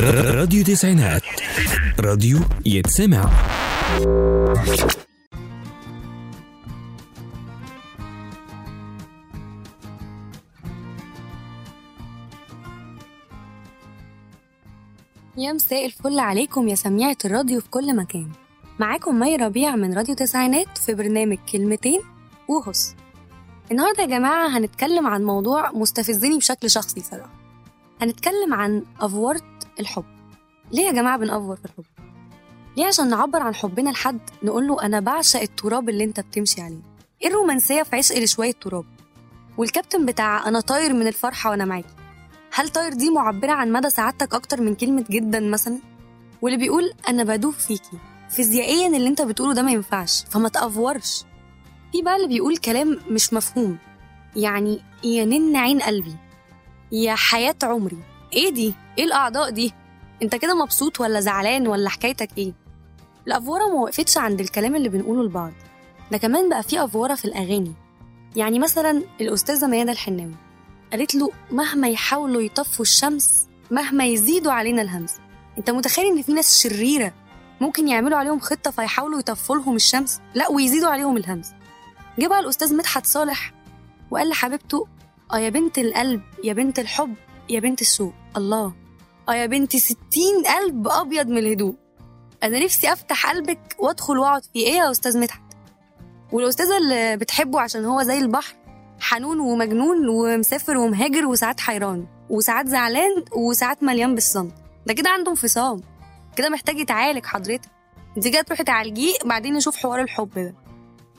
راديو تسعينات. راديو يتسمع. يا مساء الفل عليكم يا سميعة الراديو في كل مكان. معاكم مي ربيع من راديو تسعينات في برنامج كلمتين وهس النهاردة يا جماعة هنتكلم عن موضوع مستفزني بشكل شخصي صراحة هنتكلم عن أفورة الحب. ليه يا جماعة بنأفور في الحب؟ ليه عشان نعبر عن حبنا لحد نقول له أنا بعشق التراب اللي أنت بتمشي عليه؟ إيه الرومانسية في عشق لشوية تراب؟ والكابتن بتاع أنا طاير من الفرحة وأنا معاكي هل طاير دي معبرة عن مدى سعادتك أكتر من كلمة جدا مثلا؟ واللي بيقول أنا بدوب فيكي. فيزيائيا اللي أنت بتقوله ده ما ينفعش. فما تأفورش. في بقى اللي بيقول كلام مش مفهوم. يعني يا نن عين قلبي يا حياة عمري. إيه دي؟ إيه الأعضاء دي؟ انت كده مبسوط ولا زعلان ولا حكايتك إيه؟ الأفورة ما وقفتش عند الكلام اللي بنقوله لبعض. ده كمان بقى في أفورة في الأغاني. يعني مثلا الأستاذة ميادة الحناوي قالت له مهما يحاولوا يطفوا الشمس مهما يزيدوا علينا الهمس. انت متخيل ان في ناس شريرة ممكن يعملوا عليهم خطة فيحاولوا يطفوا لهم الشمس؟ لا ويزيدوا عليهم الهمس. جه بقى الأستاذ مدحت صالح وقال لحبيبته آه يا بنت القلب يا بنت الحب يا بنت السوق الله. آه يا بنتي ستين قلب أبيض من الهدوء. أنا نفسي أفتح قلبك وأدخل وأقعد فيه. إيه يا أستاذ مدحت؟ والأستاذة اللي بتحبه عشان هو زي البحر حنون ومجنون ومسافر ومهاجر وساعات حيران وساعات زعلان وساعات مليان بالصمت. ده كده عنده انفصام. كده محتاج يتعالج حضرتك. انت كده تروحي تعالجيه بعدين نشوف حوار الحب ده.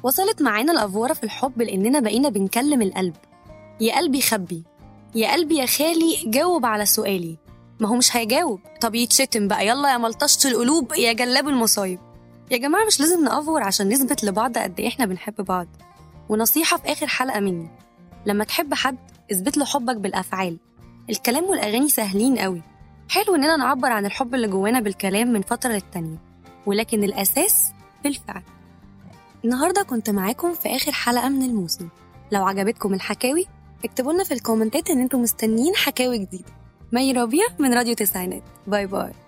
وصلت معانا الأفورة في الحب لأننا بقينا بنكلم القلب. يا قلبي خبي. يا قلبي يا خالي جاوب على سؤالي. ما هو مش هيجاوب. طب يتشتم بقى. يلا يا ملطشة القلوب يا جلاب المصايب. يا جماعة مش لازم نأفور عشان نثبت لبعض قد إيه إحنا بنحب بعض. ونصيحة في آخر حلقة مني. لما تحب حد اثبت له حبك بالأفعال. الكلام والأغاني سهلين قوي. حلو إننا نعبر عن الحب اللي جوانا بالكلام من فترة للتانية. ولكن الأساس بالفعل النهاردة كنت معاكم في آخر حلقة من الموسم. لو عجبتكم الحكاوي اكتبوا لنا في الكومنتات إن أنتم مستنيين حكاوي جديدة. مي ربيع من راديو تسعينات. bye bye.